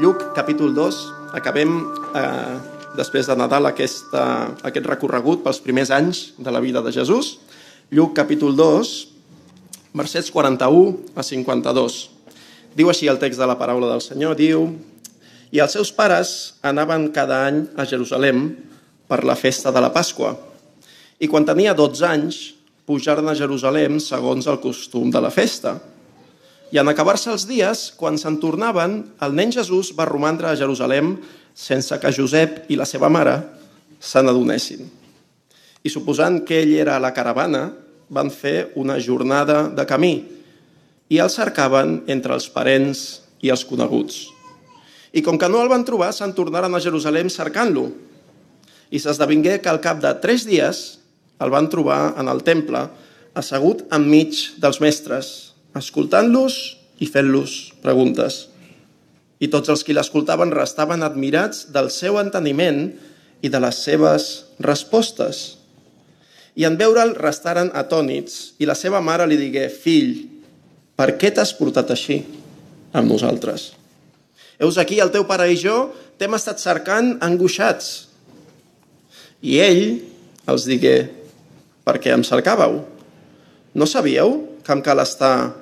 Lluc, capítol 2. Acabem, eh, després de Nadal, aquesta, aquest recorregut pels primers anys de la vida de Jesús. Lluc, capítol 2, versets 41 a 52. Diu així el text de la paraula del Senyor, diu i els seus pares anaven cada any a Jerusalem per la festa de la Pasqua. I quan tenia 12 anys, pujaren a Jerusalem segons el costum de la festa. I en acabar-se els dies, quan se'n tornaven, el nen Jesús va romandre a Jerusalem sense que Josep i la seva mare se n'adonessin. I suposant que ell era a la caravana, van fer una jornada de camí i el cercaven entre els parents i els coneguts. I com que no el van trobar, se'n tornaren a Jerusalem cercant-lo. I s'esdevingué que al cap de tres dies el van trobar en el temple, assegut enmig dels mestres, escoltant-los i fent-los preguntes. I tots els qui l'escoltaven restaven admirats del seu enteniment i de les seves respostes. I en veure'l restaren atònits i la seva mare li digué «Fill, per què t'has portat així amb nosaltres?» Heus aquí, el teu pare i jo t'hem estat cercant angoixats. I ell els digué «Per què em cercàveu? No sabíeu que em cal estar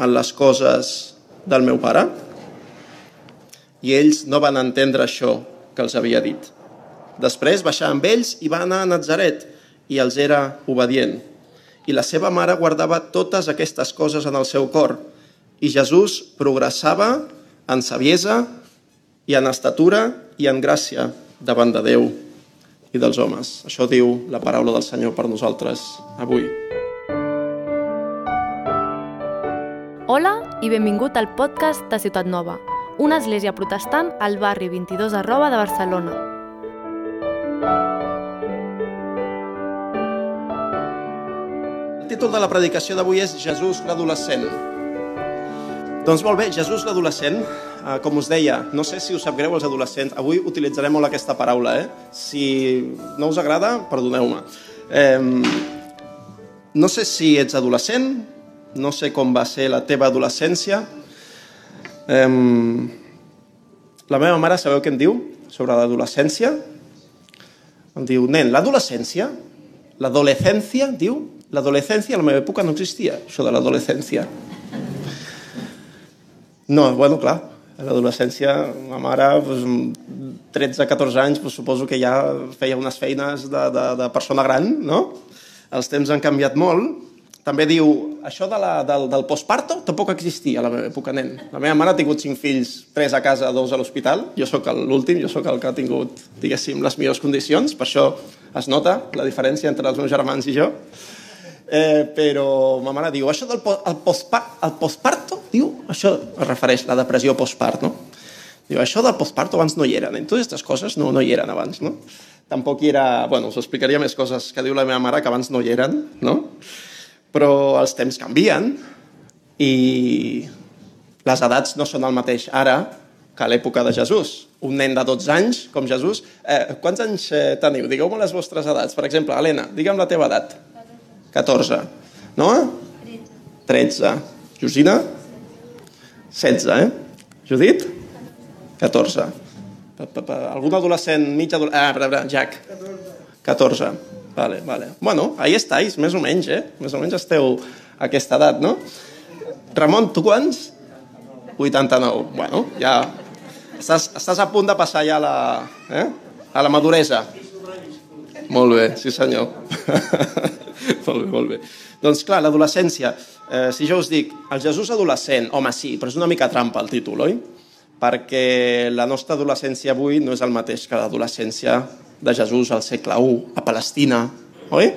en les coses del meu pare?» I ells no van entendre això que els havia dit. Després baixà amb ells i va anar a Nazaret i els era obedient. I la seva mare guardava totes aquestes coses en el seu cor. I Jesús progressava en saviesa i en estatura i en gràcia davant de Déu i dels homes. Això diu la paraula del Senyor per nosaltres avui. Hola i benvingut al podcast de Ciutat Nova, una església protestant al barri 22 arroba de Barcelona. El títol de la predicació d'avui és Jesús l'adolescent. Doncs molt bé, Jesús l'adolescent, eh, com us deia, no sé si us sap greu els adolescents, avui utilitzarem molt aquesta paraula, eh? Si no us agrada, perdoneu-me. Eh, no sé si ets adolescent, no sé com va ser la teva adolescència. La meva mare, sabeu què em diu sobre l'adolescència? Em diu, nen, l'adolescència, l'adolescència, diu, l'adolescència a la meva època no existia, això de l'adolescència. No, bueno, clar, a l'adolescència, ma mare, doncs, 13-14 anys, doncs, suposo que ja feia unes feines de, de, de persona gran, no? Els temps han canviat molt. També diu, això de la, del, del postparto tampoc existia a la meva època, nen. La meva mare ha tingut cinc fills, tres a casa, dos a l'hospital. Jo sóc l'últim, jo sóc el que ha tingut, diguéssim, les millors condicions. Per això es nota la diferència entre els meus germans i jo. Eh, però ma mare diu, això del el postpa el postparto, diu, això es refereix a la depressió postpart, no? Diu, això del postparto abans no hi eren, en totes aquestes coses no, no hi eren abans, no? Tampoc hi era, bueno, us explicaria més coses que diu la meva mare que abans no hi eren, no? Però els temps canvien i les edats no són el mateix ara que a l'època de Jesús. Un nen de 12 anys, com Jesús... Eh, quants anys eh, teniu? Digueu-me les vostres edats. Per exemple, Helena, digue'm la teva edat. 14. Noa? 13. 13. Josina? 16, eh? Judit? 14. Algun adolescent, mig adolescent... Ah, Jack. 14. Vale, vale. Bueno, ahí estáis, més o menys, eh? Més o menys esteu a aquesta edat, no? Ramon, tu quants? 89. Bueno, ja... Estàs, estàs a punt de passar ja a la, eh? a la maduresa. Molt bé, sí senyor. molt bé, molt bé. Doncs clar, l'adolescència, eh, si jo us dic, el Jesús adolescent, home sí, però és una mica trampa el títol, oi? Perquè la nostra adolescència avui no és el mateix que l'adolescència de Jesús al segle I, a Palestina, oi?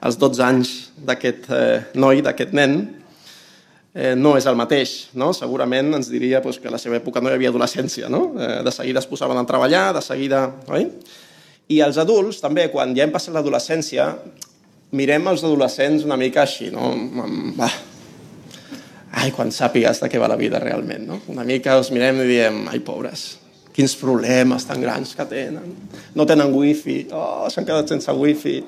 Els 12 anys d'aquest eh, noi, d'aquest nen, eh, no és el mateix. No? Segurament ens diria pues, que a la seva època no hi havia adolescència. No? Eh, de seguida es posaven a treballar, de seguida... Oi? I els adults, també, quan ja hem passat l'adolescència, mirem els adolescents una mica així, no? Va. Ai, quan sàpigues de què va la vida realment, no? Una mica els mirem i diem, ai, pobres, quins problemes tan grans que tenen. No tenen wifi, oh, s'han quedat sense wifi,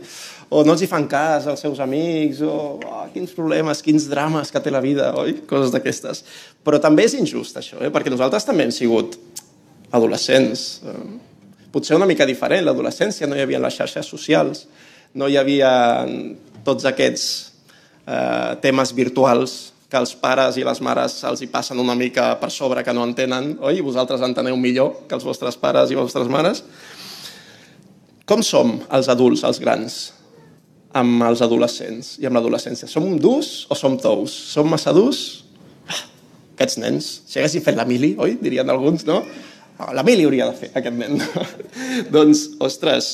o no els hi fan cas als seus amics, o oh, quins problemes, quins drames que té la vida, oi? Coses d'aquestes. Però també és injust, això, eh? perquè nosaltres també hem sigut adolescents. Potser una mica diferent, l'adolescència, no hi havia les xarxes socials, no hi havia tots aquests eh, temes virtuals que els pares i les mares els hi passen una mica per sobre que no entenen, oi? Vosaltres enteneu millor que els vostres pares i vostres mares. Com som els adults, els grans, amb els adolescents i amb l'adolescència? Som durs o som tous? Som massa durs? Ah, aquests nens, si haguessin fet la mili, oi? Dirien alguns, no? Ah, la mili hauria de fer, aquest nen. doncs, ostres,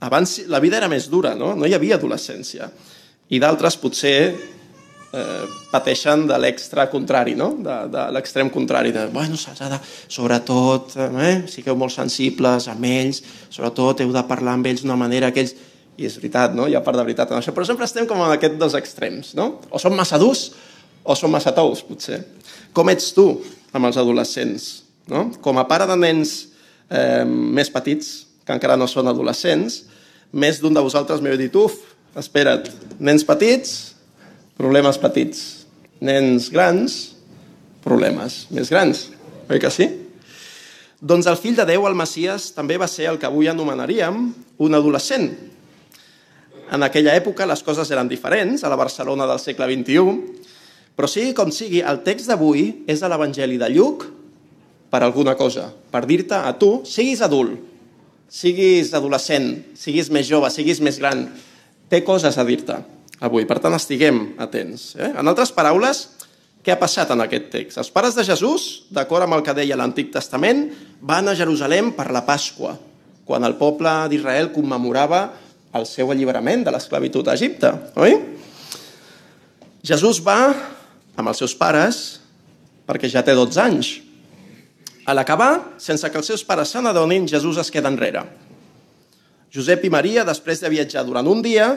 abans la vida era més dura, no? No hi havia adolescència. I d'altres potser eh, pateixen de l'extra contrari, no? de, de l'extrem contrari, de, bueno, de, sobretot, eh, sigueu molt sensibles amb ells, sobretot heu de parlar amb ells d'una manera que ells... I és veritat, no? hi ha part de veritat en això, però sempre estem com en aquests dos extrems, no? O som massa durs o som massa tous, potser. Com ets tu amb els adolescents? No? Com a pare de nens eh, més petits, que encara no són adolescents, més d'un de vosaltres m'heu dit, uf, espera't, nens petits, problemes petits. Nens grans, problemes més grans. Oi que sí? Doncs el fill de Déu, el Messias, també va ser el que avui anomenaríem un adolescent. En aquella època les coses eren diferents, a la Barcelona del segle XXI, però sigui com sigui, el text d'avui és de l'Evangeli de Lluc per alguna cosa, per dir-te a tu, siguis adult, siguis adolescent, siguis més jove, siguis més gran, té coses a dir-te avui. Per tant, estiguem atents. Eh? En altres paraules, què ha passat en aquest text? Els pares de Jesús, d'acord amb el que deia l'Antic Testament, van a Jerusalem per la Pasqua, quan el poble d'Israel commemorava el seu alliberament de l'esclavitud a Egipte, oi? Jesús va amb els seus pares perquè ja té 12 anys. A l'acabar, sense que els seus pares se n'adonin, Jesús es queda enrere. Josep i Maria, després de viatjar durant un dia,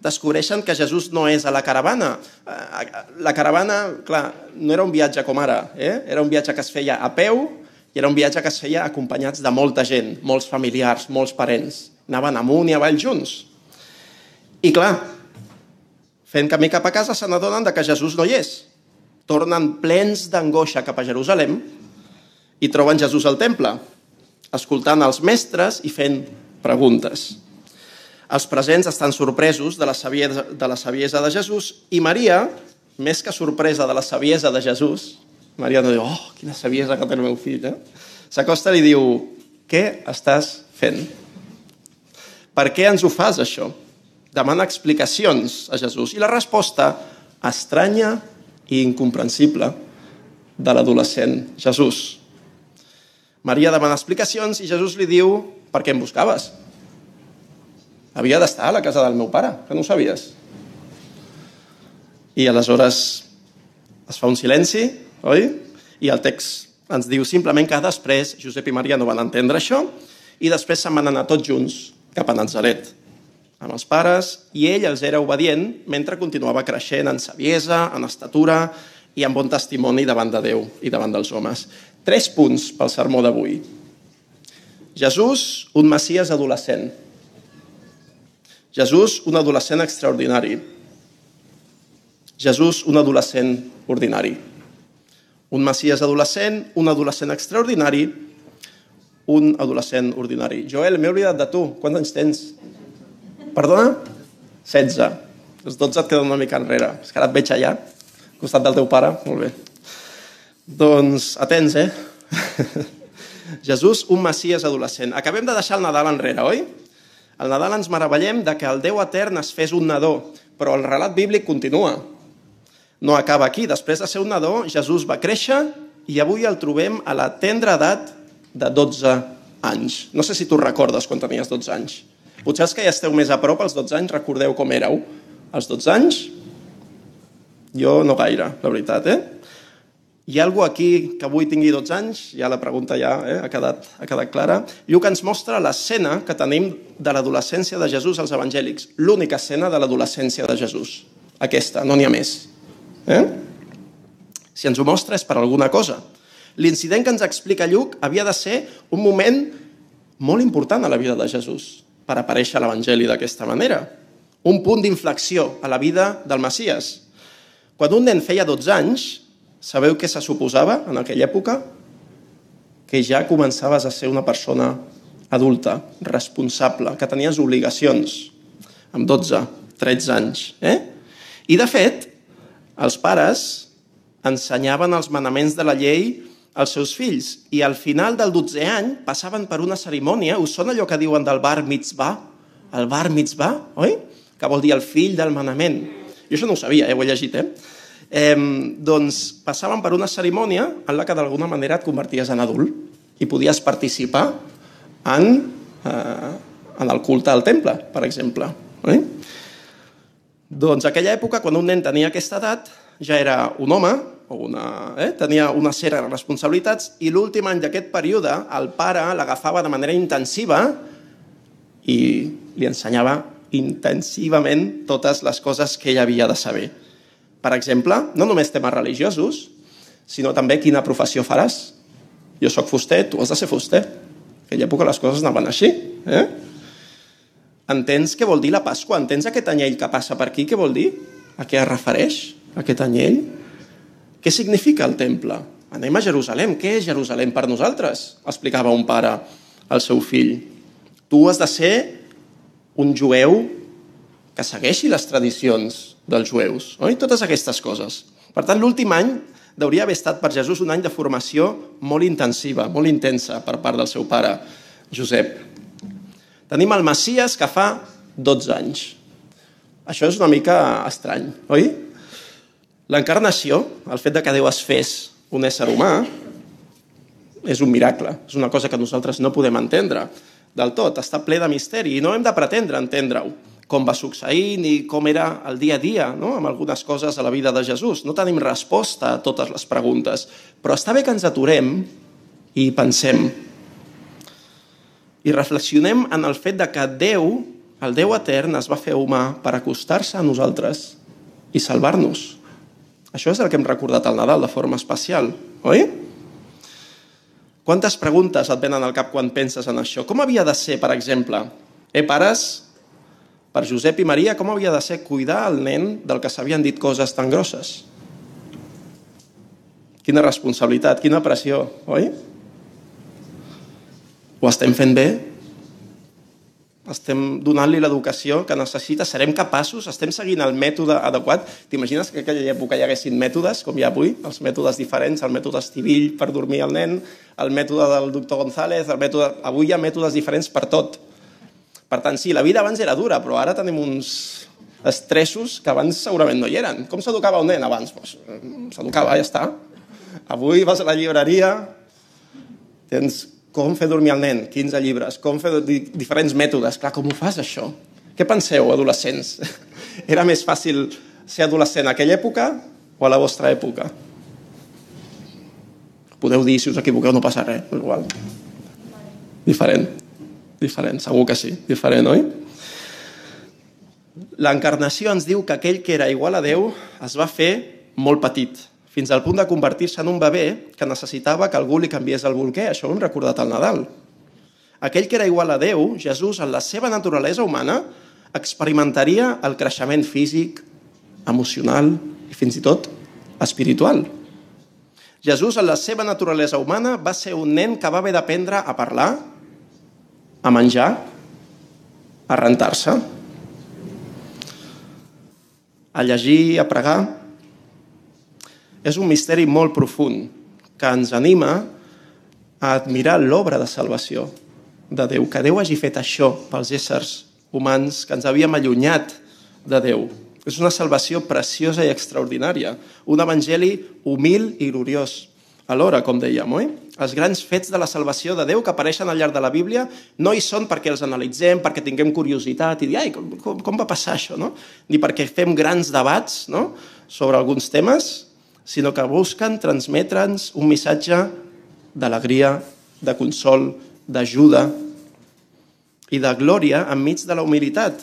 descobreixen que Jesús no és a la caravana. Eh, la caravana, clar, no era un viatge com ara, eh? era un viatge que es feia a peu i era un viatge que es feia acompanyats de molta gent, molts familiars, molts parents. Anaven amunt i avall junts. I clar, fent camí cap a casa se n'adonen que Jesús no hi és. Tornen plens d'angoixa cap a Jerusalem i troben Jesús al temple, escoltant els mestres i fent preguntes. Els presents estan sorpresos de la, saviesa, de la saviesa de Jesús i Maria, més que sorpresa de la saviesa de Jesús, Maria no diu, oh, quina saviesa que té el meu fill, eh? s'acosta i li diu, què estàs fent? Per què ens ho fas, això? Demana explicacions a Jesús. I la resposta estranya i incomprensible de l'adolescent Jesús. Maria demana explicacions i Jesús li diu, per què em buscaves? Havia d'estar a la casa del meu pare, que no ho sabies. I aleshores es fa un silenci, oi? I el text ens diu simplement que després Josep i Maria no van entendre això i després se'n van anar tots junts cap a Nazaret amb els pares i ell els era obedient mentre continuava creixent en saviesa, en estatura i en bon testimoni davant de Déu i davant dels homes. Tres punts pel sermó d'avui. Jesús, un Messies adolescent, Jesús, un adolescent extraordinari. Jesús, un adolescent ordinari. Un Messies adolescent, un adolescent extraordinari, un adolescent ordinari. Joel, m'he oblidat de tu. Quants anys tens? Perdona? 16. Els 12 et queden una mica enrere. És que ara et veig allà, al costat del teu pare. Molt bé. Doncs atents, eh? Jesús, un Messies adolescent. Acabem de deixar el Nadal enrere, oi? Al Nadal ens meravellem de que el Déu etern es fes un nadó, però el relat bíblic continua. No acaba aquí. Després de ser un nadó, Jesús va créixer i avui el trobem a la tendra edat de 12 anys. No sé si tu recordes quan tenies 12 anys. Potser els que ja esteu més a prop, als 12 anys, recordeu com éreu. Als 12 anys? Jo no gaire, la veritat, eh? Hi ha algú aquí que avui tingui 12 anys? Ja la pregunta ja eh, ha, quedat, ha quedat clara. Lluc ens mostra l'escena que tenim de l'adolescència de Jesús als evangèlics. L'única escena de l'adolescència de Jesús. Aquesta, no n'hi ha més. Eh? Si ens ho mostra és per alguna cosa. L'incident que ens explica Lluc havia de ser un moment molt important a la vida de Jesús per aparèixer a l'Evangeli d'aquesta manera. Un punt d'inflexió a la vida del Messies. Quan un nen feia 12 anys, Sabeu què se suposava en aquella època? que ja començaves a ser una persona adulta, responsable, que tenies obligacions amb 12, 13 anys. Eh? I, de fet, els pares ensenyaven els manaments de la llei als seus fills i al final del 12è any passaven per una cerimònia, us sona allò que diuen del bar mitzvah? El bar mitzvah, oi? Que vol dir el fill del manament. Jo això no ho sabia, eh? ho he llegit, eh? Eh doncs passaven per una cerimònia en la que d'alguna manera et converties en adult i podies participar en, eh, en el culte al temple, per exemple. Eh? Doncs aquella època, quan un nen tenia aquesta edat, ja era un home, o una, eh? tenia una sèrie de responsabilitats, i l'últim any d'aquest període el pare l'agafava de manera intensiva i li ensenyava intensivament totes les coses que ell havia de saber. Per exemple, no només temes religiosos, sinó també quina professió faràs. Jo sóc fuster, tu has de ser fuster aquella època les coses anaven així. Eh? Entens què vol dir la Pasqua? Entens aquest anyell que passa per aquí? Què vol dir? A què es refereix aquest anyell? Què significa el temple? Anem a Jerusalem. Què és Jerusalem per nosaltres? Explicava un pare al seu fill. Tu has de ser un jueu que segueixi les tradicions dels jueus, oi? Totes aquestes coses. Per tant, l'últim any hauria haver estat per Jesús un any de formació molt intensiva, molt intensa per part del seu pare, Josep. Tenim el Macias que fa 12 anys. Això és una mica estrany, oi? L'encarnació, el fet de que Déu es fes un ésser humà, és un miracle, és una cosa que nosaltres no podem entendre del tot, està ple de misteri i no hem de pretendre entendre-ho com va succeir ni com era el dia a dia no? amb algunes coses a la vida de Jesús. No tenim resposta a totes les preguntes, però està bé que ens aturem i pensem i reflexionem en el fet de que Déu, el Déu etern, es va fer humà per acostar-se a nosaltres i salvar-nos. Això és el que hem recordat al Nadal de forma especial, oi? Quantes preguntes et venen al cap quan penses en això? Com havia de ser, per exemple? Eh, pares, per Josep i Maria, com havia de ser cuidar el nen del que s'havien dit coses tan grosses? Quina responsabilitat, quina pressió, oi? Ho estem fent bé? Estem donant-li l'educació que necessita? Serem capaços? Estem seguint el mètode adequat? T'imagines que en aquella època hi haguessin mètodes, com hi ha avui, els mètodes diferents, el mètode estivill per dormir el nen, el mètode del doctor González, el mètode... Avui hi ha mètodes diferents per tot per tant, sí, la vida abans era dura, però ara tenim uns estressos que abans segurament no hi eren. Com s'educava un nen abans? Pues, s'educava, ja està. Avui vas a la llibreria, tens com fer dormir el nen, 15 llibres, com fer diferents mètodes. Clar, com ho fas, això? Què penseu, adolescents? Era més fàcil ser adolescent a aquella època o a la vostra època? Podeu dir, si us equivoqueu, no passa res, igual. Diferent. Diferent, segur que sí. Diferent, oi? L'encarnació ens diu que aquell que era igual a Déu es va fer molt petit, fins al punt de convertir-se en un bebè que necessitava que algú li canviés el bolquer. Això ho hem recordat al Nadal. Aquell que era igual a Déu, Jesús, en la seva naturalesa humana, experimentaria el creixement físic, emocional i fins i tot espiritual. Jesús, en la seva naturalesa humana, va ser un nen que va haver d'aprendre a parlar, a menjar, a rentar-se, a llegir, a pregar. És un misteri molt profund que ens anima a admirar l'obra de salvació de Déu, que Déu hagi fet això pels éssers humans que ens havíem allunyat de Déu. És una salvació preciosa i extraordinària, un evangeli humil i gloriós alhora, com dèiem, oi? Els grans fets de la salvació de Déu que apareixen al llarg de la Bíblia no hi són perquè els analitzem, perquè tinguem curiositat i dir, ai, com, com, com va passar això, no? Ni perquè fem grans debats no? sobre alguns temes, sinó que busquen transmetre'ns un missatge d'alegria, de consol, d'ajuda i de glòria enmig de la humilitat.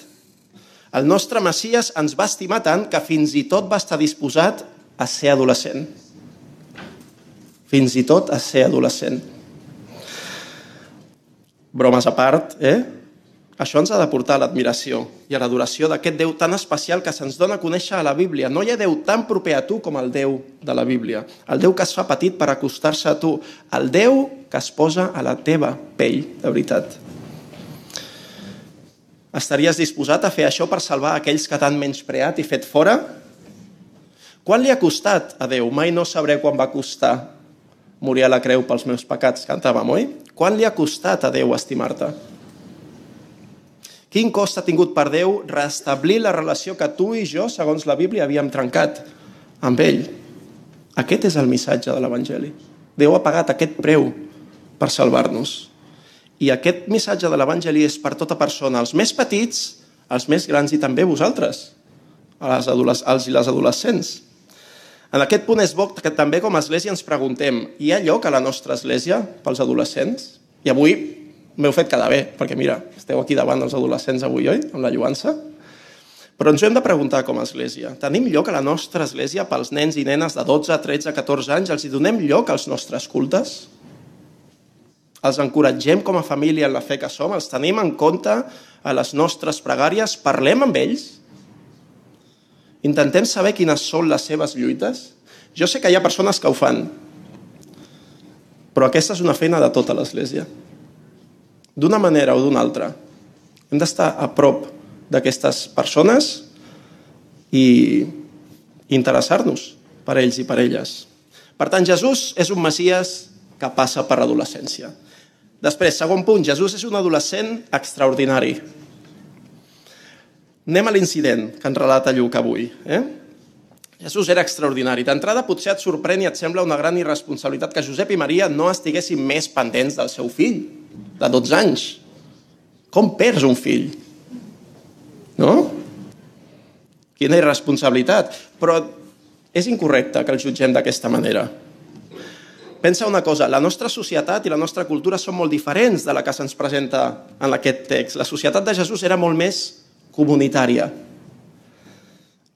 El nostre Messias ens va estimar tant que fins i tot va estar disposat a ser adolescent fins i tot a ser adolescent. Bromes a part, eh? Això ens ha de portar a l'admiració i a l'adoració d'aquest Déu tan especial que se'ns dona a conèixer a la Bíblia. No hi ha Déu tan proper a tu com el Déu de la Bíblia. El Déu que es fa petit per acostar-se a tu. El Déu que es posa a la teva pell, de veritat. Estaries disposat a fer això per salvar aquells que t'han menyspreat i fet fora? Quan li ha costat a Déu? Mai no sabré quan va costar morir a la creu pels meus pecats, cantàvem, oi? Quan li ha costat a Déu estimar-te? Quin cost ha tingut per Déu restablir la relació que tu i jo, segons la Bíblia, havíem trencat amb ell? Aquest és el missatge de l'Evangeli. Déu ha pagat aquest preu per salvar-nos. I aquest missatge de l'Evangeli és per tota persona, els més petits, els més grans i també vosaltres, els, els i les adolescents. En aquest punt és bo que també com a església ens preguntem hi ha lloc a la nostra església pels adolescents? I avui m'heu fet quedar bé, perquè mira, esteu aquí davant dels adolescents avui, oi? Amb la lluança. Però ens hem de preguntar com a església. Tenim lloc a la nostra església pels nens i nenes de 12, 13, 14 anys? Els hi donem lloc als nostres cultes? Els encoratgem com a família en la fe que som? Els tenim en compte a les nostres pregàries? Parlem amb ells? Intentem saber quines són les seves lluites? Jo sé que hi ha persones que ho fan, però aquesta és una feina de tota l'Església d'una manera o d'una altra. Hem d'estar a prop d'aquestes persones i interessar-nos per ells i per elles. Per tant, Jesús és un Messies que passa per l'adolescència. Després, segon punt, Jesús és un adolescent extraordinari. Anem a l'incident que ens relata Lluc avui. Eh? Jesús era extraordinari. D'entrada, potser et sorprèn i et sembla una gran irresponsabilitat que Josep i Maria no estiguessin més pendents del seu fill de 12 anys. Com perds un fill? No? Quina irresponsabilitat. Però és incorrecte que el jutgem d'aquesta manera. Pensa una cosa, la nostra societat i la nostra cultura són molt diferents de la que se'ns presenta en aquest text. La societat de Jesús era molt més comunitària,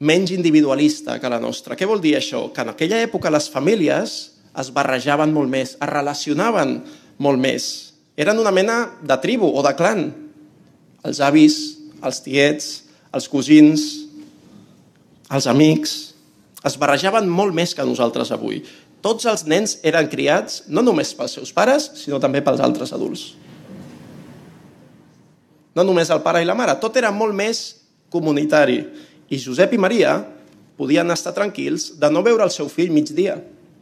menys individualista que la nostra. Què vol dir això? Que en aquella època les famílies es barrejaven molt més, es relacionaven molt més eren una mena de tribu o de clan. Els avis, els tiets, els cosins, els amics, es barrejaven molt més que nosaltres avui. Tots els nens eren criats no només pels seus pares, sinó també pels altres adults. No només el pare i la mare, tot era molt més comunitari. I Josep i Maria podien estar tranquils de no veure el seu fill migdia,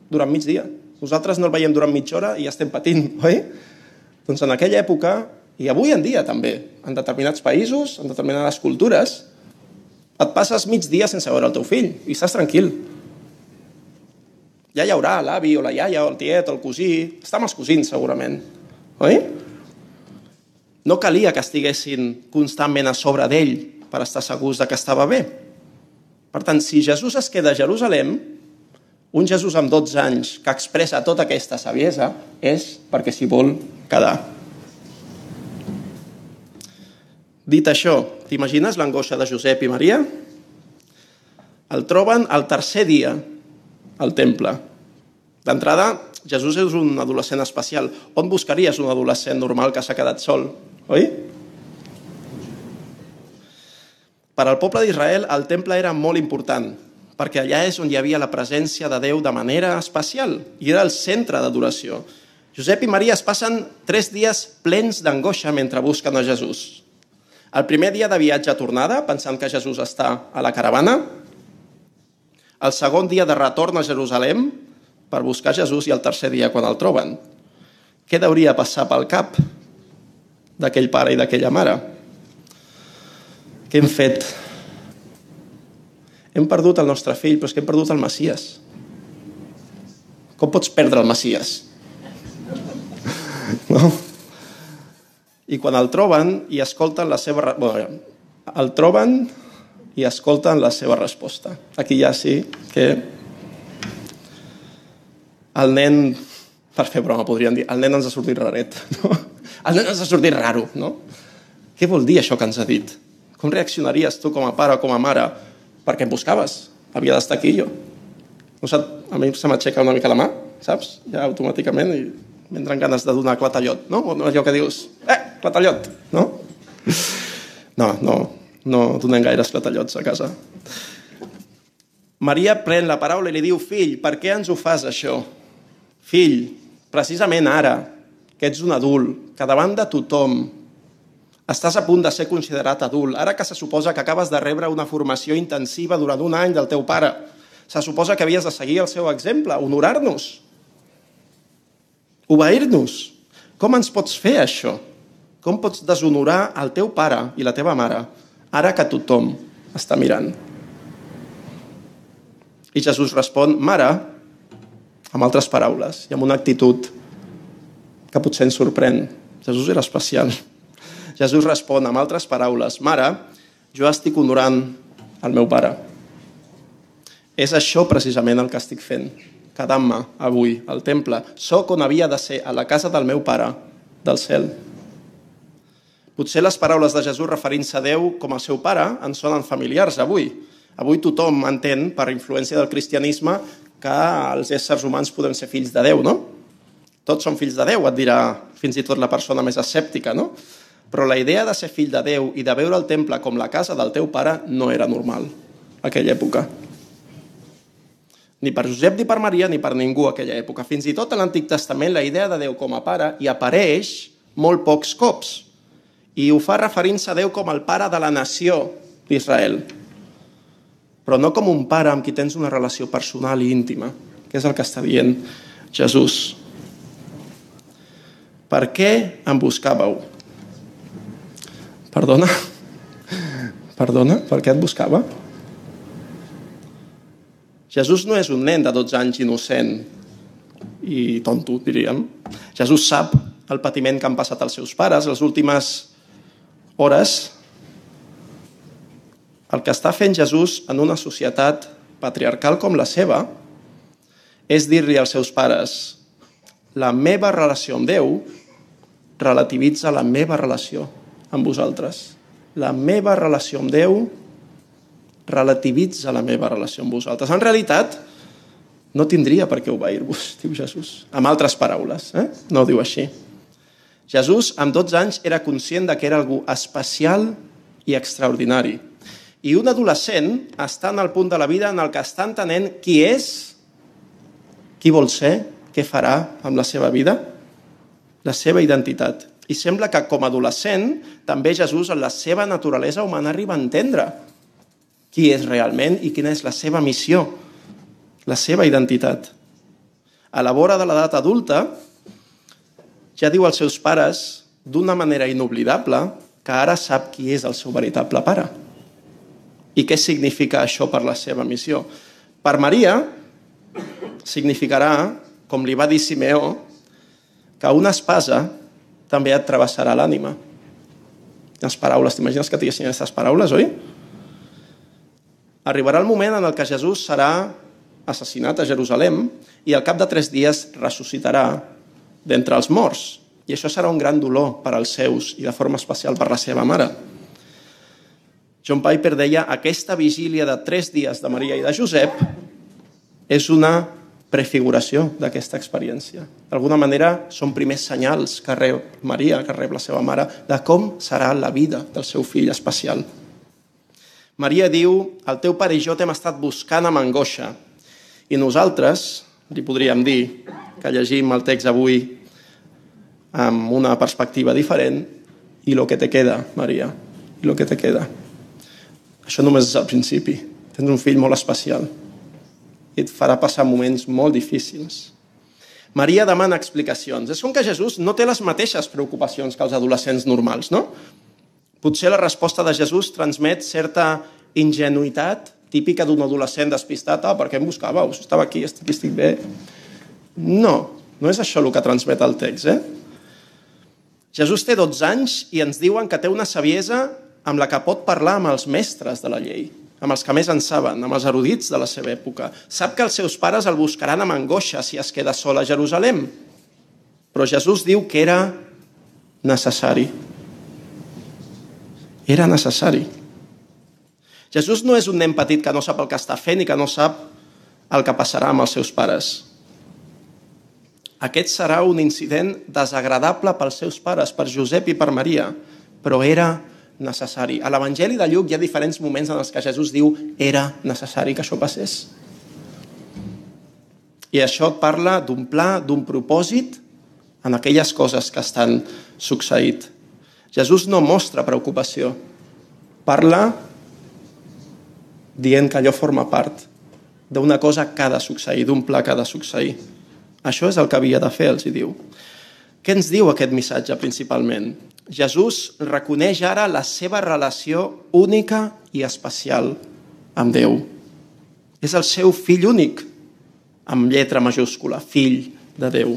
durant migdia. Nosaltres no el veiem durant mitja hora i ja estem patint, oi? Doncs en aquella època, i avui en dia també, en determinats països, en determinades cultures, et passes mig dia sense veure el teu fill i estàs tranquil. Ja hi haurà l'avi o la iaia o el tiet o el cosí, està amb els cosins segurament, oi? No calia que estiguessin constantment a sobre d'ell per estar segurs de que estava bé. Per tant, si Jesús es queda a Jerusalem, un Jesús amb 12 anys que expressa tota aquesta saviesa és perquè s'hi vol quedar. Dit això, t'imagines l'angoixa de Josep i Maria? El troben el tercer dia al temple. D'entrada, Jesús és un adolescent especial. On buscaries un adolescent normal que s'ha quedat sol? Oi? Per al poble d'Israel, el temple era molt important, perquè allà és on hi havia la presència de Déu de manera especial i era el centre d'adoració. Josep i Maria es passen tres dies plens d'angoixa mentre busquen a Jesús. El primer dia de viatge a tornada, pensant que Jesús està a la caravana. El segon dia de retorn a Jerusalem per buscar Jesús i el tercer dia quan el troben. Què hauria passar pel cap d'aquell pare i d'aquella mare? Què hem fet? Hem perdut el nostre fill, però és que hem perdut el Macias. Com pots perdre el Macias? No? I quan el troben i escolten la seva... Bueno, el troben i escolten la seva resposta. Aquí ja sí que el nen, per fer broma podríem dir, el nen ens ha sortit raret. No? El nen ens ha sortit raro, no? Què vol dir això que ens ha dit? Com reaccionaries tu com a pare o com a mare per què em buscaves? Havia d'estar aquí jo. No sap, a mi se m'aixeca una mica la mà, saps? Ja automàticament i m'entren ganes de donar clatallot, no? O allò que dius, eh, clatallot, no? No, no, no donem gaires clatallots a casa. Maria pren la paraula i li diu, fill, per què ens ho fas això? Fill, precisament ara, que ets un adult, que davant de tothom estàs a punt de ser considerat adult, ara que se suposa que acabes de rebre una formació intensiva durant un any del teu pare, se suposa que havies de seguir el seu exemple, honorar-nos, obeir-nos. Com ens pots fer això? Com pots deshonorar el teu pare i la teva mare ara que tothom està mirant? I Jesús respon, mare, amb altres paraules i amb una actitud que potser ens sorprèn. Jesús era especial. Jesús respon amb altres paraules, mare, jo estic honorant el meu pare. És això precisament el que estic fent, quedant-me avui al temple. Soc on havia de ser, a la casa del meu pare, del cel. Potser les paraules de Jesús referint-se a Déu com a seu pare ens sonen familiars avui, Avui tothom entén, per influència del cristianisme, que els éssers humans podem ser fills de Déu, no? Tots som fills de Déu, et dirà fins i tot la persona més escèptica, no? Però la idea de ser fill de Déu i de veure el temple com la casa del teu pare no era normal a aquella època. Ni per Josep, ni per Maria, ni per ningú a aquella època. Fins i tot a l'Antic Testament la idea de Déu com a pare hi apareix molt pocs cops. I ho fa referint-se a Déu com el pare de la nació d'Israel però no com un pare amb qui tens una relació personal i íntima, que és el que està dient Jesús. Per què em buscàveu? Perdona? Perdona? Per què et buscava? Jesús no és un nen de 12 anys innocent i tonto, diríem. Jesús sap el patiment que han passat els seus pares les últimes hores el que està fent Jesús en una societat patriarcal com la seva és dir-li als seus pares la meva relació amb Déu relativitza la meva relació amb vosaltres. La meva relació amb Déu relativitza la meva relació amb vosaltres. En realitat, no tindria per què obeir-vos, diu Jesús. Amb altres paraules, eh? no diu així. Jesús, amb 12 anys, era conscient de que era algú especial i extraordinari. I un adolescent està en el punt de la vida en el que està entenent qui és, qui vol ser, què farà amb la seva vida, la seva identitat. I sembla que com a adolescent també Jesús en la seva naturalesa humana arriba a entendre qui és realment i quina és la seva missió, la seva identitat. A la vora de l'edat adulta ja diu als seus pares d'una manera inoblidable que ara sap qui és el seu veritable pare i què significa això per la seva missió. Per Maria significarà, com li va dir Simeó, que una espasa també et travessarà l'ànima. Les paraules, t'imagines que diguessin aquestes paraules, oi? Arribarà el moment en el que Jesús serà assassinat a Jerusalem i al cap de tres dies ressuscitarà d'entre els morts. I això serà un gran dolor per als seus i de forma especial per la seva mare. John Piper deia aquesta vigília de tres dies de Maria i de Josep és una prefiguració d'aquesta experiència. D'alguna manera són primers senyals que rep Maria, que rep la seva mare, de com serà la vida del seu fill especial. Maria diu, el teu pare i jo t'hem estat buscant amb angoixa i nosaltres, li podríem dir, que llegim el text avui amb una perspectiva diferent, i lo que te queda, Maria, i lo que te queda. Això només és el principi. Tens un fill molt especial i et farà passar moments molt difícils. Maria demana explicacions. És com que Jesús no té les mateixes preocupacions que els adolescents normals, no? Potser la resposta de Jesús transmet certa ingenuïtat típica d'un adolescent despistat. Ah, per què em buscàveu? Estava aquí, estic, estic bé. No, no és això el que transmet el text, eh? Jesús té 12 anys i ens diuen que té una saviesa amb la que pot parlar amb els mestres de la llei, amb els que més en saben, amb els erudits de la seva època. Sap que els seus pares el buscaran amb angoixa si es queda sol a Jerusalem. Però Jesús diu que era necessari. Era necessari. Jesús no és un nen petit que no sap el que està fent i que no sap el que passarà amb els seus pares. Aquest serà un incident desagradable pels seus pares, per Josep i per Maria, però era necessari. A l'Evangeli de Lluc hi ha diferents moments en els que Jesús diu era necessari que això passés. I això et parla d'un pla, d'un propòsit en aquelles coses que estan succeït. Jesús no mostra preocupació. Parla dient que allò forma part d'una cosa que ha de succeir, d'un pla que ha de succeir. Això és el que havia de fer, els hi diu. Què ens diu aquest missatge principalment? Jesús reconeix ara la seva relació única i especial amb Déu. És el seu fill únic, amb lletra majúscula, fill de Déu.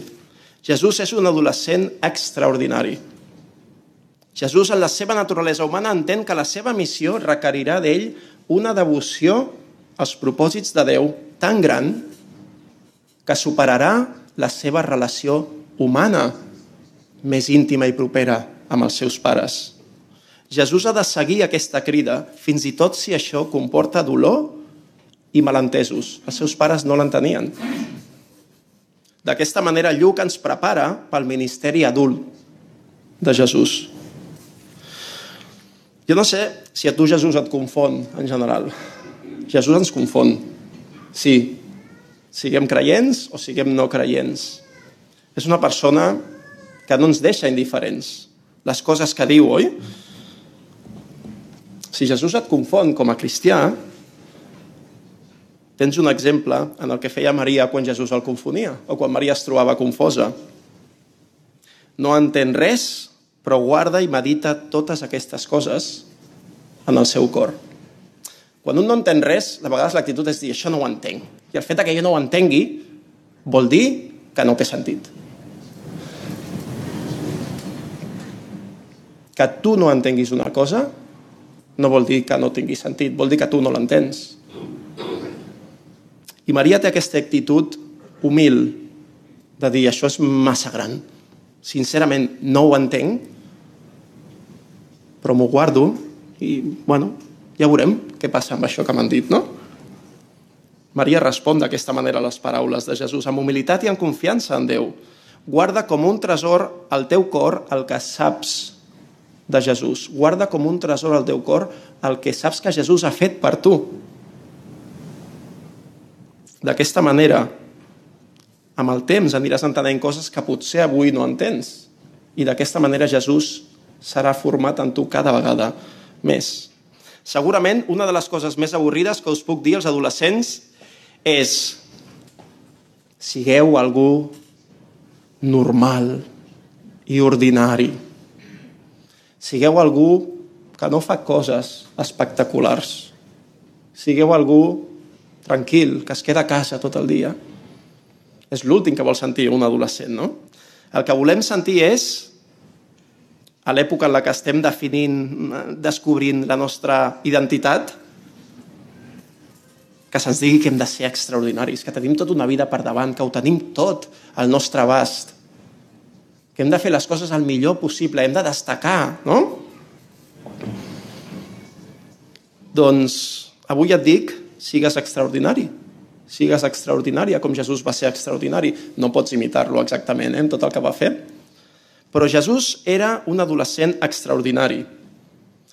Jesús és un adolescent extraordinari. Jesús, en la seva naturalesa humana, entén que la seva missió requerirà d'ell una devoció als propòsits de Déu tan gran que superarà la seva relació humana més íntima i propera amb els seus pares. Jesús ha de seguir aquesta crida, fins i tot si això comporta dolor i malentesos. Els seus pares no l'entenien. D'aquesta manera, Lluc ens prepara pel ministeri adult de Jesús. Jo no sé si a tu Jesús et confon, en general. Jesús ens confon. Sí, siguem creients o siguem no creients. És una persona que no ens deixa indiferents. Les coses que diu, oi? Si Jesús et confon com a cristià, tens un exemple en el que feia Maria quan Jesús el confonia o quan Maria es trobava confosa. No entén res, però guarda i medita totes aquestes coses en el seu cor. Quan un no entén res, de vegades l'actitud és dir això no ho entenc. I el fet que jo no ho entengui vol dir que no té sentit. Que tu no entenguis una cosa no vol dir que no tingui sentit, vol dir que tu no l'entens. I Maria té aquesta actitud humil de dir això és massa gran. Sincerament, no ho entenc, però m'ho guardo i, bueno, ja veurem què passa amb això que m'han dit, no? Maria respon d'aquesta manera a les paraules de Jesús, amb humilitat i amb confiança en Déu. Guarda com un tresor al teu cor el que saps de Jesús. Guarda com un tresor al teu cor el que saps que Jesús ha fet per tu. D'aquesta manera, amb el temps aniràs entenent coses que potser avui no entens. I d'aquesta manera Jesús serà format en tu cada vegada més. Segurament una de les coses més avorrides que us puc dir als adolescents és sigueu algú normal i ordinari. Sigueu algú que no fa coses espectaculars. Sigueu algú tranquil, que es queda a casa tot el dia. És l'últim que vol sentir un adolescent, no? El que volem sentir és, a l'època en la que estem definint, descobrint la nostra identitat, que se'ns digui que hem de ser extraordinaris, que tenim tota una vida per davant, que ho tenim tot al nostre abast, hem de fer les coses el millor possible, hem de destacar, no? Doncs avui et dic sigues extraordinari. Sigues extraordinària, com Jesús va ser extraordinari. No pots imitar-lo exactament, eh, tot el que va fer. Però Jesús era un adolescent extraordinari.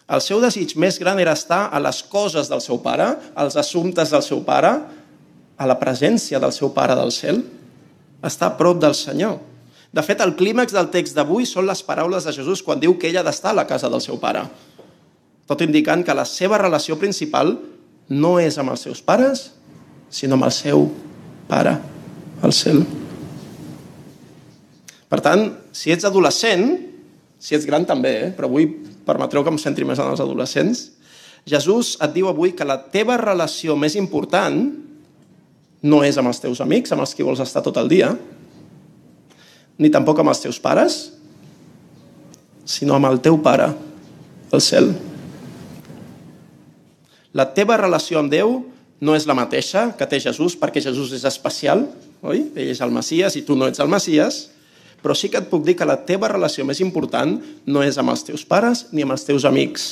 El seu desig més gran era estar a les coses del seu pare, als assumptes del seu pare, a la presència del seu pare del cel, estar a prop del Senyor. De fet, el clímax del text d'avui són les paraules de Jesús quan diu que ell ha d'estar a la casa del seu pare. Tot indicant que la seva relació principal no és amb els seus pares, sinó amb el seu pare, al cel. Per tant, si ets adolescent, si ets gran també, eh? però avui permetreu que em centri més en els adolescents, Jesús et diu avui que la teva relació més important no és amb els teus amics, amb els que vols estar tot el dia, ni tampoc amb els teus pares, sinó amb el teu pare, el cel. La teva relació amb Déu no és la mateixa que té Jesús, perquè Jesús és especial, oi? Ell és el Messias i tu no ets el Messias, però sí que et puc dir que la teva relació més important no és amb els teus pares ni amb els teus amics,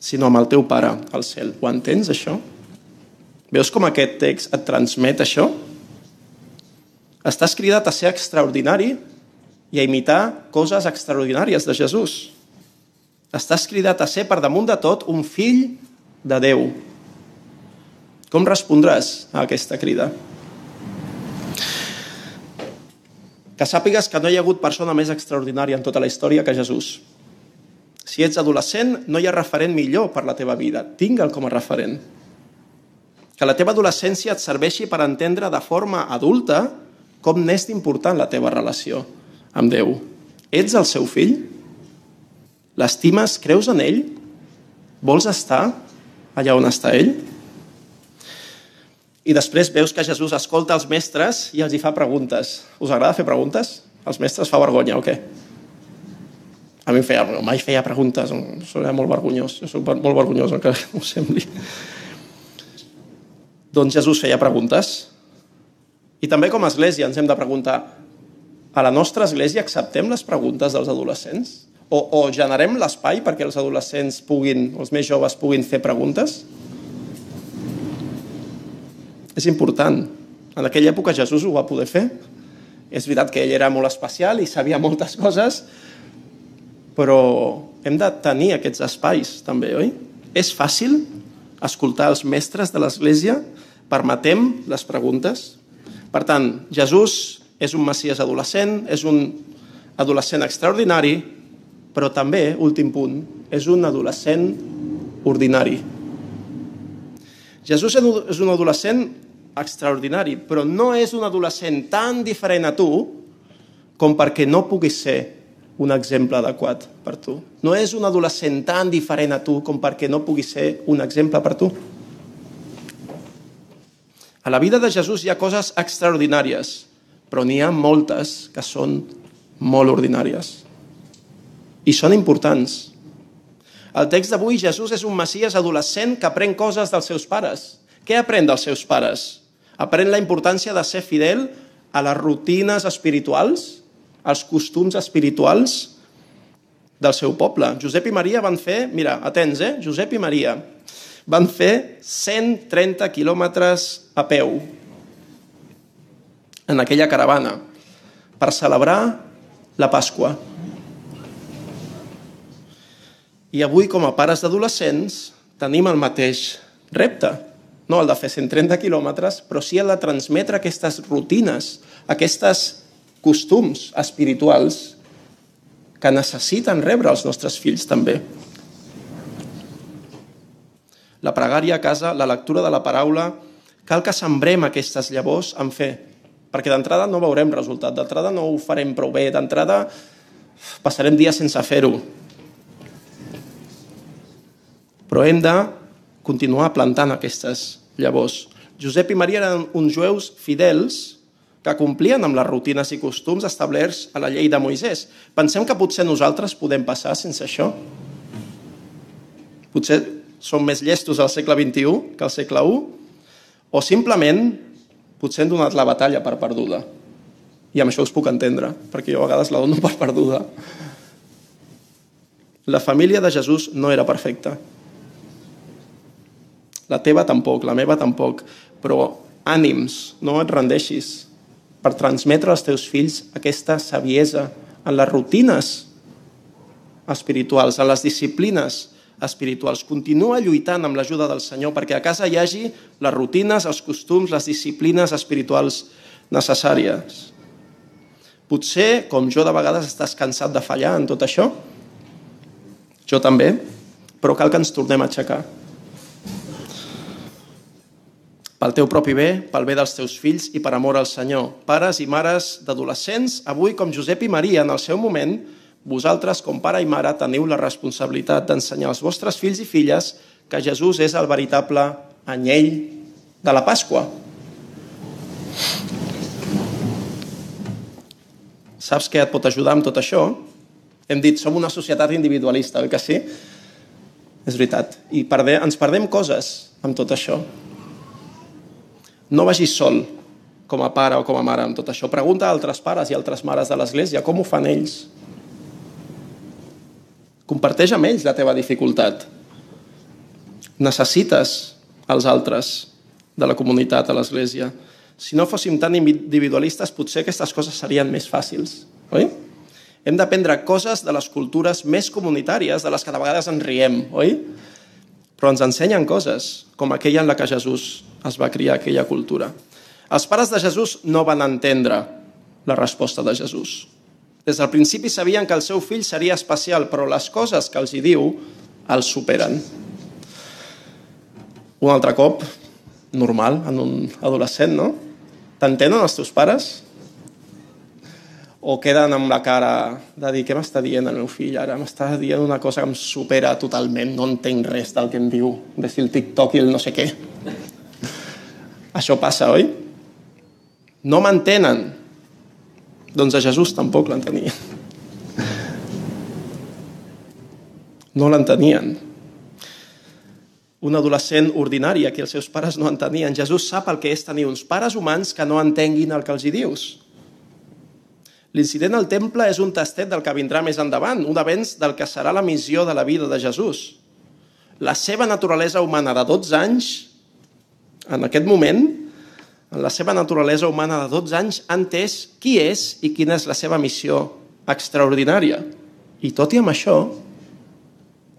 sinó amb el teu pare al cel. Ho entens, això? Veus com aquest text et transmet això? Estàs cridat a ser extraordinari i a imitar coses extraordinàries de Jesús. Estàs cridat a ser, per damunt de tot, un fill de Déu. Com respondràs a aquesta crida? Que sàpigues que no hi ha hagut persona més extraordinària en tota la història que Jesús. Si ets adolescent, no hi ha referent millor per la teva vida. Tingue'l com a referent. Que la teva adolescència et serveixi per entendre de forma adulta com n'és d'important la teva relació amb Déu. Ets el seu fill? L'estimes? Creus en ell? Vols estar allà on està ell? I després veus que Jesús escolta els mestres i els hi fa preguntes. Us agrada fer preguntes? Els mestres fa vergonya o què? A mi feia, mai feia preguntes, era molt vergonyós, jo soc molt vergonyós, encara que ho sembli. Doncs Jesús feia preguntes. I també com a església ens hem de preguntar, a la nostra església acceptem les preguntes dels adolescents? O, o generem l'espai perquè els adolescents puguin, els més joves puguin fer preguntes? És important. En aquella època Jesús ho va poder fer. És veritat que ell era molt especial i sabia moltes coses, però hem de tenir aquests espais també, oi? És fàcil escoltar els mestres de l'Església? Permetem les preguntes? Per tant, Jesús és un Messies adolescent, és un adolescent extraordinari, però també, últim punt, és un adolescent ordinari. Jesús és un adolescent extraordinari, però no és un adolescent tan diferent a tu com perquè no puguis ser un exemple adequat per tu. No és un adolescent tan diferent a tu com perquè no pugui ser un exemple per tu. A la vida de Jesús hi ha coses extraordinàries, però n'hi ha moltes que són molt ordinàries. I són importants. El text d'avui, Jesús és un messies adolescent que aprèn coses dels seus pares. Què aprèn dels seus pares? Aprèn la importància de ser fidel a les rutines espirituals, als costums espirituals del seu poble. Josep i Maria van fer, mira, atents, eh? Josep i Maria van fer 130 quilòmetres a peu en aquella caravana per celebrar la Pasqua. I avui, com a pares d'adolescents, tenim el mateix repte no el de fer 130 quilòmetres, però sí el de transmetre aquestes rutines, aquestes costums espirituals que necessiten rebre els nostres fills també. La pregària a casa, la lectura de la paraula, cal que sembrem aquestes llavors en fe, perquè d'entrada no veurem resultat, d'entrada no ho farem prou bé, d'entrada passarem dies sense fer-ho. Però hem de continuar plantant aquestes llavors. Josep i Maria eren uns jueus fidels que complien amb les rutines i costums establerts a la llei de Moisès. Pensem que potser nosaltres podem passar sense això? Potser som més llestos al segle XXI que al segle I? O simplement potser hem donat la batalla per perduda. I amb això us puc entendre, perquè jo a vegades la dono per perduda. La família de Jesús no era perfecta. La teva tampoc, la meva tampoc. Però ànims, no et rendeixis per transmetre als teus fills aquesta saviesa en les rutines espirituals, en les disciplines espirituals. Continua lluitant amb l'ajuda del Senyor perquè a casa hi hagi les rutines, els costums, les disciplines espirituals necessàries. Potser, com jo de vegades, estàs cansat de fallar en tot això. Jo també, però cal que ens tornem a aixecar pel teu propi bé, pel bé dels teus fills i per amor al Senyor. Pares i mares d'adolescents, avui, com Josep i Maria, en el seu moment, vosaltres, com pare i mare, teniu la responsabilitat d'ensenyar als vostres fills i filles que Jesús és el veritable anyell de la Pasqua. Saps què et pot ajudar amb tot això? Hem dit, som una societat individualista, oi que sí? És veritat. I perdem, ens perdem coses amb tot això. No vagis sol com a pare o com a mare amb tot això. Pregunta a altres pares i altres mares de l'Església com ho fan ells. Comparteix amb ells la teva dificultat. Necessites els altres de la comunitat a l'Església. Si no fóssim tan individualistes, potser aquestes coses serien més fàcils, oi? Hem d'aprendre coses de les cultures més comunitàries, de les que de vegades ens riem, oi? Però ens ensenyen coses, com aquella en la que Jesús es va criar, aquella cultura. Els pares de Jesús no van entendre la resposta de Jesús. Des del principi sabien que el seu fill seria especial, però les coses que els hi diu els superen. Un altre cop, normal, en un adolescent, no? T'entenen els teus pares? o queden amb la cara de dir què m'està dient el meu fill ara? M'està dient una cosa que em supera totalment, no entenc res del que em diu, de si el TikTok i el no sé què. Això passa, oi? No m'entenen. Doncs a Jesús tampoc l'entenien. No l'entenien. Un adolescent ordinari a qui els seus pares no entenien. Jesús sap el que és tenir uns pares humans que no entenguin el que els hi dius L'incident al temple és un tastet del que vindrà més endavant, un avenç del que serà la missió de la vida de Jesús. La seva naturalesa humana de 12 anys, en aquest moment, en la seva naturalesa humana de 12 anys, ha entès qui és i quina és la seva missió extraordinària. I tot i amb això,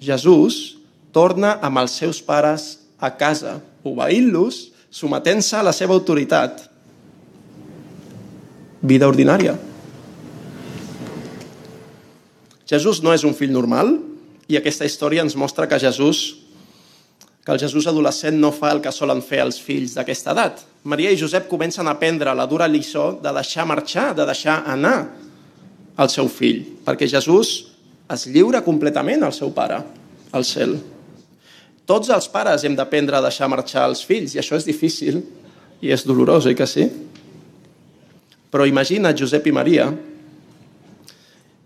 Jesús torna amb els seus pares a casa, obeint-los, sometent-se a la seva autoritat. Vida ordinària. Jesús no és un fill normal i aquesta història ens mostra que Jesús que el Jesús adolescent no fa el que solen fer els fills d'aquesta edat. Maria i Josep comencen a aprendre la dura lliçó de deixar marxar, de deixar anar el seu fill, perquè Jesús es lliura completament al seu pare, al cel. Tots els pares hem d'aprendre a deixar marxar els fills, i això és difícil i és dolorós, oi que sí? Però imagina Josep i Maria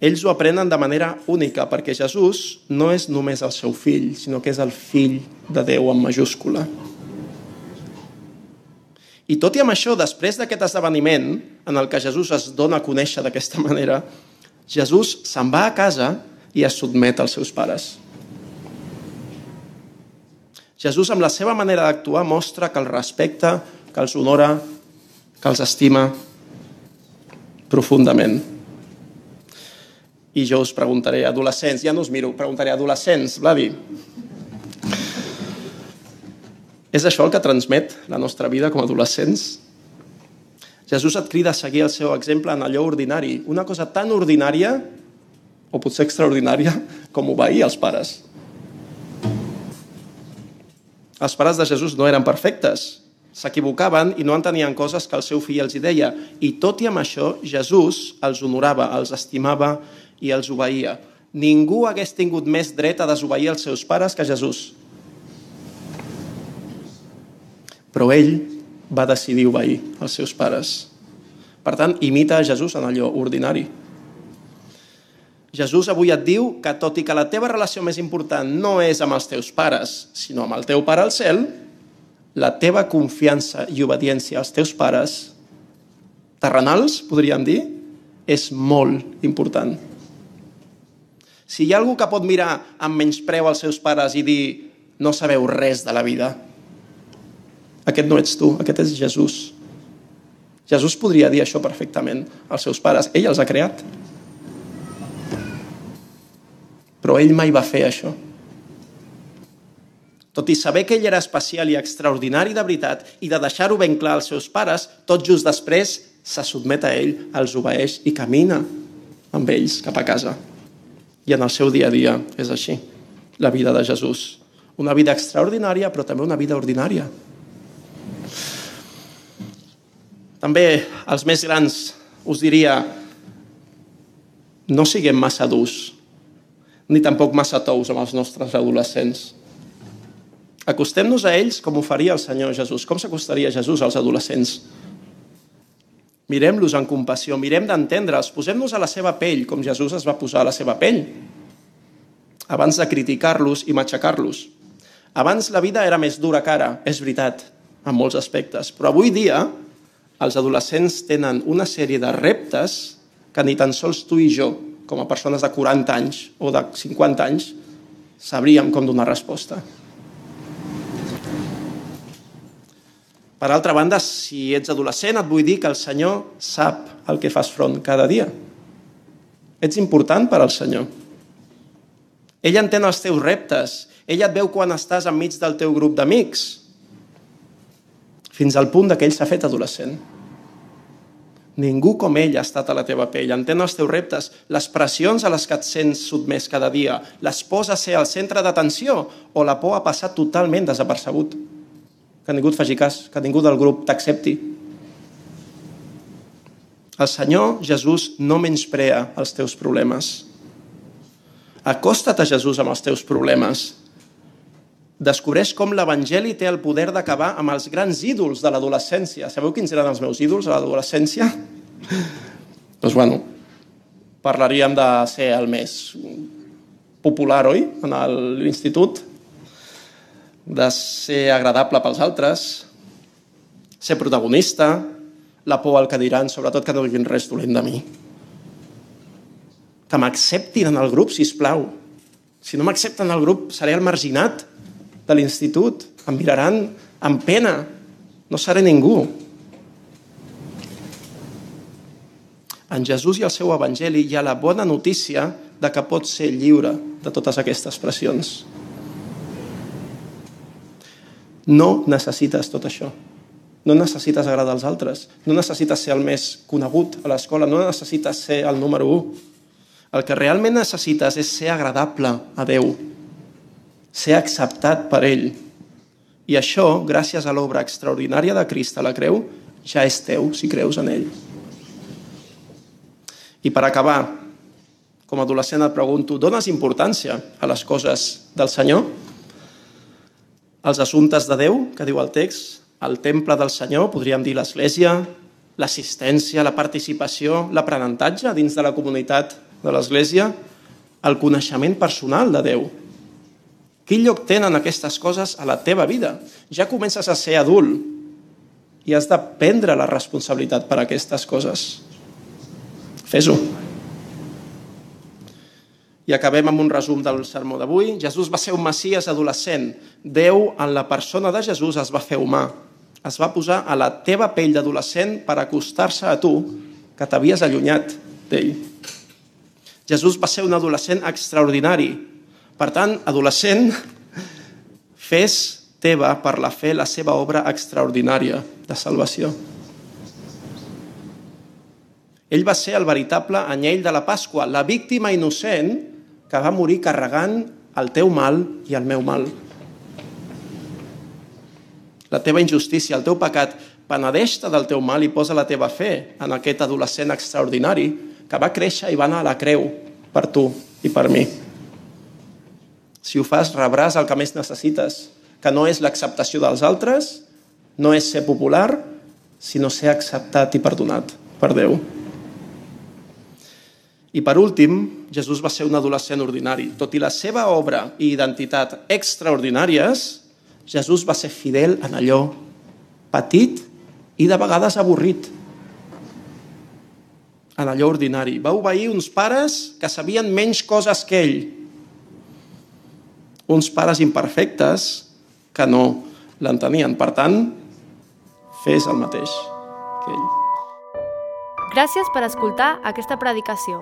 ells ho aprenen de manera única, perquè Jesús no és només el seu fill, sinó que és el fill de Déu en majúscula. I tot i amb això, després d'aquest esdeveniment, en el que Jesús es dona a conèixer d'aquesta manera, Jesús se'n va a casa i es sotmet als seus pares. Jesús, amb la seva manera d'actuar, mostra que els respecta, que els honora, que els estima profundament. I jo us preguntaré, adolescents, ja no us miro, preguntaré, adolescents, Vladi, és això el que transmet la nostra vida com a adolescents? Jesús et crida a seguir el seu exemple en allò ordinari, una cosa tan ordinària, o potser extraordinària, com obeir als pares. Els pares de Jesús no eren perfectes, s'equivocaven i no entenien coses que el seu fill els hi deia. I tot i amb això, Jesús els honorava, els estimava i els obeïa. Ningú hagués tingut més dret a desobeir els seus pares que Jesús. Però ell va decidir obeir els seus pares. Per tant, imita a Jesús en allò ordinari. Jesús avui et diu que tot i que la teva relació més important no és amb els teus pares, sinó amb el teu pare al cel, la teva confiança i obediència als teus pares terrenals, podríem dir, és molt important. Si hi ha algú que pot mirar amb menyspreu als seus pares i dir no sabeu res de la vida, aquest no ets tu, aquest és Jesús. Jesús podria dir això perfectament als seus pares. Ell els ha creat. Però ell mai va fer això. Tot i saber que ell era especial i extraordinari de veritat i de deixar-ho ben clar als seus pares, tot just després se sotmet a ell, els obeeix i camina amb ells cap a casa. I en el seu dia a dia és així, la vida de Jesús. Una vida extraordinària, però també una vida ordinària. També els més grans us diria no siguem massa durs, ni tampoc massa tous amb els nostres adolescents. Acostem-nos a ells com ho faria el Senyor Jesús. Com s'acostaria Jesús als adolescents? Mirem-los en compassió, mirem d'entendre'ls, posem-nos a la seva pell, com Jesús es va posar a la seva pell, abans de criticar-los i matxacar-los. Abans la vida era més dura que ara, és veritat, en molts aspectes, però avui dia els adolescents tenen una sèrie de reptes que ni tan sols tu i jo, com a persones de 40 anys o de 50 anys, sabríem com donar resposta. Per altra banda, si ets adolescent, et vull dir que el Senyor sap el que fas front cada dia. Ets important per al Senyor. Ell entén els teus reptes. Ell et veu quan estàs enmig del teu grup d'amics. Fins al punt que ell s'ha fet adolescent. Ningú com ell ha estat a la teva pell, entén els teus reptes, les pressions a les que et sents sotmès cada dia, les pors a ser al centre d'atenció o la por a passar totalment desapercebut. Que ningú et faci cas, que ningú del grup t'accepti. El Senyor Jesús no menysprea els teus problemes. Acosta't a Jesús amb els teus problemes. Descobreix com l'Evangeli té el poder d'acabar amb els grans ídols de l'adolescència. Sabeu quins eren els meus ídols a l'adolescència? doncs bueno, parlaríem de ser el més popular, oi? En l'institut, de ser agradable pels altres, ser protagonista, la por al que diran, sobretot que no diguin res dolent de mi. Que m'acceptin en el grup, si plau. Si no m'accepten al grup, seré el marginat de l'institut. Em miraran amb pena. No seré ningú. En Jesús i el seu evangeli hi ha la bona notícia de que pots ser lliure de totes aquestes pressions. No necessites tot això. No necessites agradar als altres. No necessites ser el més conegut a l'escola. No necessites ser el número 1. El que realment necessites és ser agradable a Déu. Ser acceptat per ell. I això, gràcies a l'obra extraordinària de Crist a la creu, ja és teu si creus en ell. I per acabar, com a adolescent et pregunto, dones importància a les coses del Senyor? Els assumptes de Déu, que diu el text, el temple del Senyor, podríem dir l'església, l'assistència, la participació, l'aprenentatge dins de la comunitat de l'església, el coneixement personal de Déu. Quin lloc tenen aquestes coses a la teva vida? Ja comences a ser adult i has de prendre la responsabilitat per aquestes coses. Fes-ho. I acabem amb un resum del sermó d'avui. Jesús va ser un messies adolescent. Déu, en la persona de Jesús, es va fer humà. Es va posar a la teva pell d'adolescent per acostar-se a tu, que t'havies allunyat d'ell. Jesús va ser un adolescent extraordinari. Per tant, adolescent, fes teva per la fe la seva obra extraordinària de salvació. Ell va ser el veritable anyell de la Pasqua, la víctima innocent que va morir carregant el teu mal i el meu mal. La teva injustícia, el teu pecat, penedeix-te del teu mal i posa la teva fe en aquest adolescent extraordinari que va créixer i va anar a la creu per tu i per mi. Si ho fas, rebràs el que més necessites, que no és l'acceptació dels altres, no és ser popular, sinó ser acceptat i perdonat per Déu. I per últim, Jesús va ser un adolescent ordinari. Tot i la seva obra i identitat extraordinàries, Jesús va ser fidel en allò petit i de vegades avorrit. En allò ordinari. Va obeir uns pares que sabien menys coses que ell. Uns pares imperfectes que no l'entenien. Per tant, fes el mateix que ell. Gràcies per escoltar aquesta predicació.